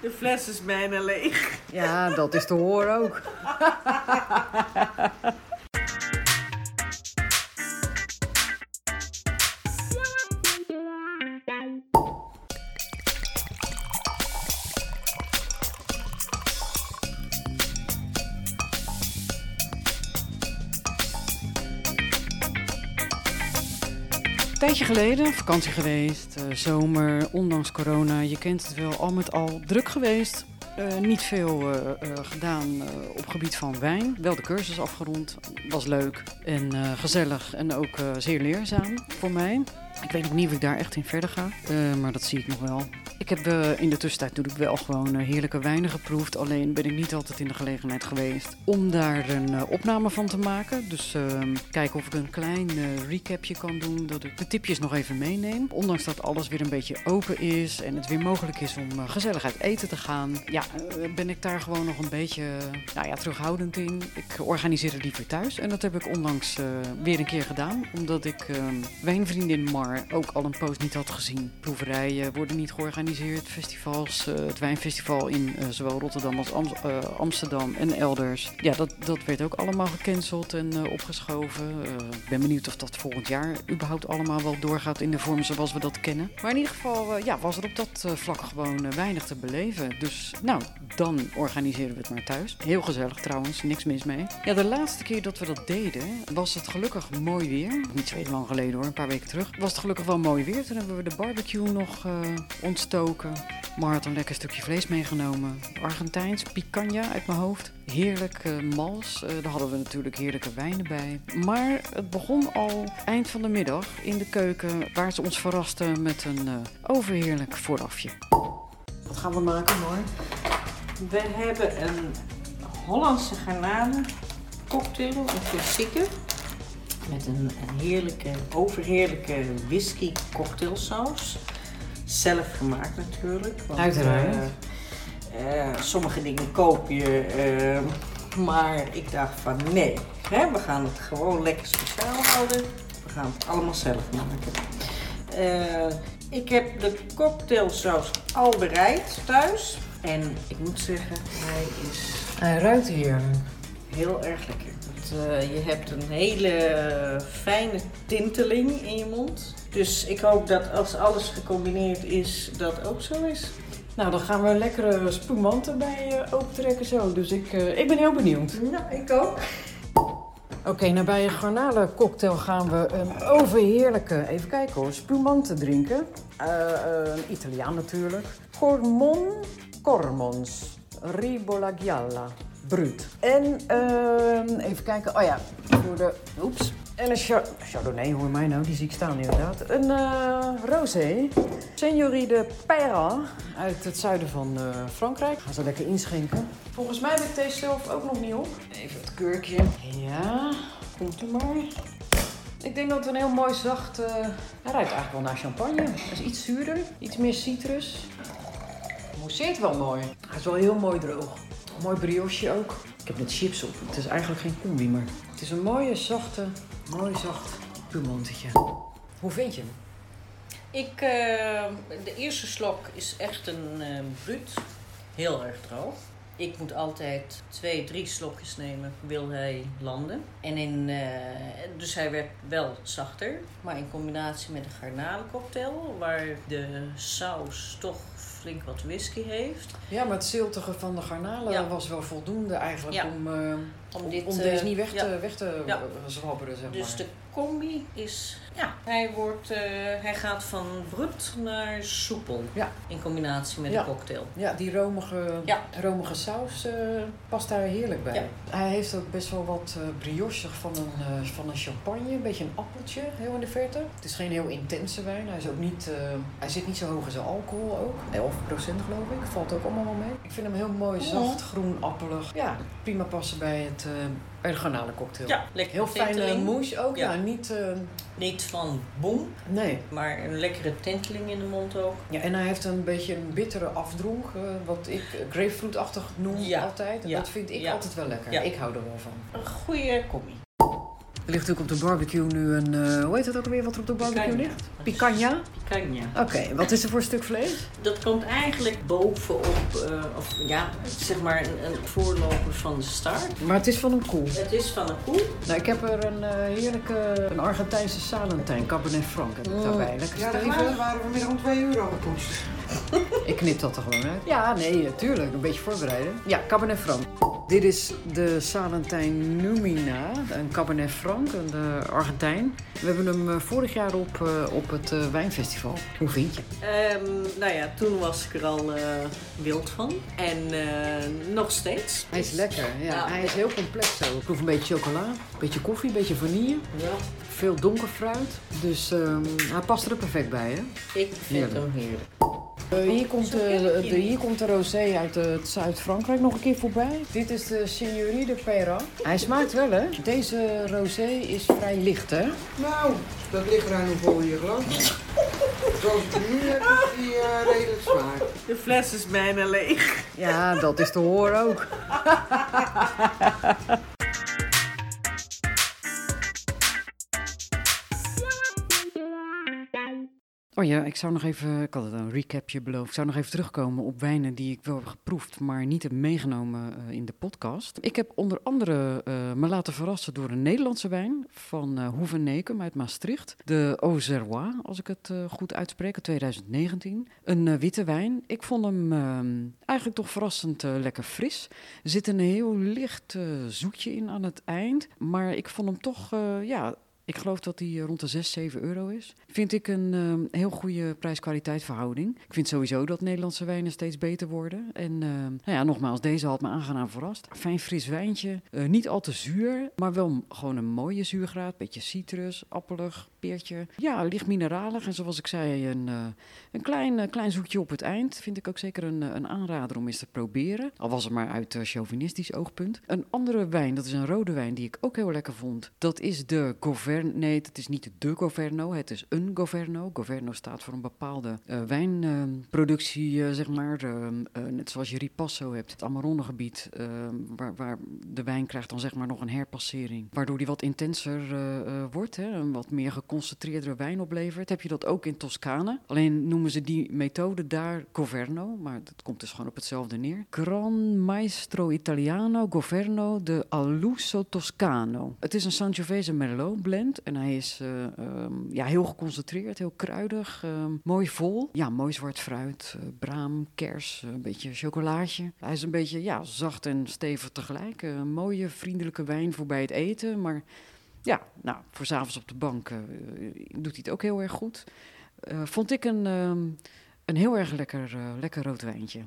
De fles is bijna leeg. Ja, dat is te horen ook. tijdje geleden, vakantie geweest, eh, zomer, ondanks corona. Je kent het wel, al met al druk geweest. Eh, niet veel eh, gedaan op gebied van wijn. Wel de cursus afgerond. Was leuk en gezellig en ook zeer leerzaam voor mij. Ik weet nog niet of ik daar echt in verder ga, eh, maar dat zie ik nog wel. Ik heb eh, in de tussentijd natuurlijk wel gewoon eh, heerlijke wijnen geproefd. Alleen ben ik niet altijd in de gelegenheid geweest om daar een opname van te maken. Dus ehm, kijken of ik een klein recapje kan doen. Dat ik de tipjes nog even meeneem. Ondanks dat alles weer een beetje open is en het weer mogelijk is om gezellig uit eten te gaan. Ja, ben ik daar gewoon nog een beetje nou ja, terughoudend in. Ik organiseer het liever thuis. En dat heb ik onlangs weer een keer gedaan. Omdat ik uh, Wijnvriendin Mar ook al een post niet had gezien. Proeverijen worden niet georganiseerd. Festivals, uh, het wijnfestival in uh, zowel Rotterdam als uh, Amsterdam en elders. Ja, dat, dat werd ook allemaal gecanceld en opgeschoven. Ik ben benieuwd of dat volgend jaar überhaupt allemaal wel doorgaat in de vorm zoals we dat kennen. Maar in ieder geval ja, was er op dat vlak gewoon weinig te beleven. Dus nou, dan organiseren we het maar thuis. Heel gezellig trouwens, niks mis mee. Ja, de laatste keer dat we dat deden was het gelukkig mooi weer. Niet zo heel lang geleden hoor, een paar weken terug. Was het gelukkig wel mooi weer. Toen hebben we de barbecue nog ontstoken. Maar had een lekker stukje vlees meegenomen. Argentijns, picanha uit mijn hoofd. Heerlijk uh, mals. Uh, daar hadden we natuurlijk heerlijke wijnen bij. Maar het begon al eind van de middag in de keuken... waar ze ons verrasten met een overheerlijk voorafje. Wat gaan we maken, hoor? We hebben een Hollandse garnalen cocktail, een klassieke. Met een, een heerlijke, overheerlijke whisky cocktailsaus zelf gemaakt natuurlijk. Want, Uiteraard. Uh, uh, sommige dingen koop je, uh, maar ik dacht van nee, hè, we gaan het gewoon lekker speciaal houden. We gaan het allemaal zelf maken. ik heb de cocktailsaus al bereid thuis. En ik moet zeggen, hij is... Hij ruikt hier. Heel erg lekker. Het, je hebt een hele fijne tinteling in je mond. Dus ik hoop dat als alles gecombineerd is, dat ook zo is. Nou, dan gaan we lekkere spumanten bij uh, opentrekken zo. Dus ik, uh, ik ben heel benieuwd. Nou, ik ook. Oké, okay, nou bij een garnalencocktail gaan we een overheerlijke, even kijken hoor, spumanten drinken. Uh, een Italiaan natuurlijk. Cormon Cormons Ribola En uh, even kijken, oh ja, de, oeps, en een char Chardonnay, hoor mij nou, die zie ik staan inderdaad. Een uh, rosé. Seigneurie de Perra uit het zuiden van uh, Frankrijk. Gaan ze lekker inschenken. Volgens mij heb ik deze zelf ook nog niet op. Even het keurkje. Ja, komt u maar. Ik denk dat het een heel mooi zacht... Uh, hij ruikt eigenlijk wel naar champagne. Hij is iets zuurder, iets meer citrus. Mousseert wel mooi. Hij is wel heel mooi droog. Mooi brioche ook. Ik heb net chips op. Het is eigenlijk geen combi, maar het is een mooie, zachte, mooi zacht pumantetje. Hoe vind je hem? Ik, uh, de eerste slok is echt een uh, bruut. Heel erg droog. Ik moet altijd twee, drie slokjes nemen, wil hij landen. En in, uh, dus hij werd wel zachter. Maar in combinatie met de garnalencocktail, waar de saus toch flink wat whisky heeft. Ja, maar het ziltige van de garnalen ja. was wel voldoende eigenlijk ja. om, uh, om, dit, om deze niet weg te, ja. weg te ja. zwabberen, zeg dus maar. de combi is, ja, hij, wordt, uh, hij gaat van brut naar soepel. Ja. In combinatie met de cocktail. Ja, die romige, romige saus uh, past daar heerlijk bij. Hij heeft ook best wel wat briochig van een, van een champagne, een beetje een appeltje, heel in de verte. Het is geen heel intense wijn, hij, is ook niet, hij zit niet zo hoog in zijn alcohol ook. 11 procent geloof ik, valt ook allemaal wel mee. Ik vind hem heel mooi, zacht, groen, appelig. Ja, prima passen bij het, uh, bij de garnalencocktail. Ja, lekker. Heel fijne mousse ook, ja, ja niet... Niet van boem, nee. maar een lekkere tinteling in de mond ook. Ja, en hij heeft een beetje een bittere afdronk, uh, wat ik grapefruitachtig noem ja. altijd. En ja. dat vind ik altijd wel lekker. Ik hou er wel van. Een goede combi. We Er ligt natuurlijk op de barbecue nu een, uh, hoe heet het ook alweer wat er op de barbecue Picanha. ligt? Picanha? Picanha. Oké, wat is er voor stuk vlees? Dat komt eigenlijk bovenop, uh, of ja, zeg maar een, een, voorloper van de start. Maar het is van een koe? Het is van een koe. Nou, ik heb er een uh, heerlijke, een Argentijnse Salentijn, Cabernet Franc heb ik mm. daarbij. Lekker ja, de waren vanmiddag om 2 euro gekost. Ik knip dat er gewoon uit. Ja, nee, natuurlijk. Een beetje voorbereiden. Ja, Cabernet Franc. Dit is de Salentijn Numina, een Cabernet Franc, een uh, Argentijn. We hebben hem uh, vorig jaar op, uh, op het wijnfestival. Hoe vind je? Um, nou ja, toen was ik er al wild van. En nog steeds. Hij is lekker, ja. ja. Hij is heel complex zo. Ik proef een beetje chocola, een beetje koffie, een beetje vanille. Ja. Veel donker fruit. Dus um, hij past er perfect bij, hè? Ik vind heerlijk. hem heerlijk. Uh, hier, komt, uh, de, hier komt de rosé uit uh, Zuid-Frankrijk nog een keer voorbij. Dit is de Signorie de Perra. Hij smaakt wel, hè? Deze rosé is vrij licht, hè? Nou, dat ligt eraan hoeveel je glas. Zoals ik het nu heb, is die redelijk zwaar. De fles is bijna leeg. Ja, dat is te horen ook. Oh ja, ik zou nog even, ik had het een recapje beloofd. Ik zou nog even terugkomen op wijnen die ik wel heb geproefd, maar niet heb meegenomen uh, in de podcast. Ik heb onder andere uh, me laten verrassen door een Nederlandse wijn van uh, Hoevenekum uit Maastricht. De Auxerrois, als ik het goed uitspreek, 2019. Een witte wijn. Ik vond hem eigenlijk toch verrassend lekker fris. Er zit een heel licht zoetje in aan het eind, maar ik vond hem toch, ja ik geloof dat die rond de 6, 7 euro is. Vind ik een uh, heel goede prijs-kwaliteit verhouding. Ik vind sowieso dat Nederlandse wijnen steeds beter worden. En uh, nou ja, nogmaals, deze had me aangenaam verrast. Fijn fris wijntje. Uh, niet al te zuur, maar wel gewoon een mooie zuurgraad. Beetje citrus, appelig, peertje. Ja, licht mineralig. En zoals ik zei, een, een klein, klein zoekje op het eind. Vind ik ook zeker een, een aanrader om eens te proberen. Al was het maar uit chauvinistisch oogpunt. Een andere wijn, dat is een rode wijn die ik ook heel lekker vond. Dat is de Nee, het is niet de Governo, het is een Governo. Governo staat voor een bepaalde uh, wijnproductie, uh, zeg maar. Uh, net zoals je Ripasso hebt, het Amarone-gebied, waar, waar, de wijn krijgt dan zeg maar nog een herpassering. Waardoor die wat intenser wordt, hè, een wat meer geconcentreerdere wijn oplevert. Heb je dat ook in Toscane. Alleen noemen ze die methode daar Governo, maar dat komt dus gewoon op hetzelfde neer. Gran Maestro Italiano Governo de Aluso Toscano. Het is een Sangiovese Merlot blend. En hij is uh, um, ja, heel geconcentreerd, heel kruidig, um, mooi vol. Ja, mooi zwart fruit, uh, braam, kers, een beetje chocolaatje. Hij is een beetje ja, zacht en stevig tegelijk. Een mooie, vriendelijke wijn voor bij het eten. Maar ja, nou, voor s'avonds op de bank doet hij het ook heel erg goed. vond ik een, um, een heel erg lekker, lekker rood wijntje.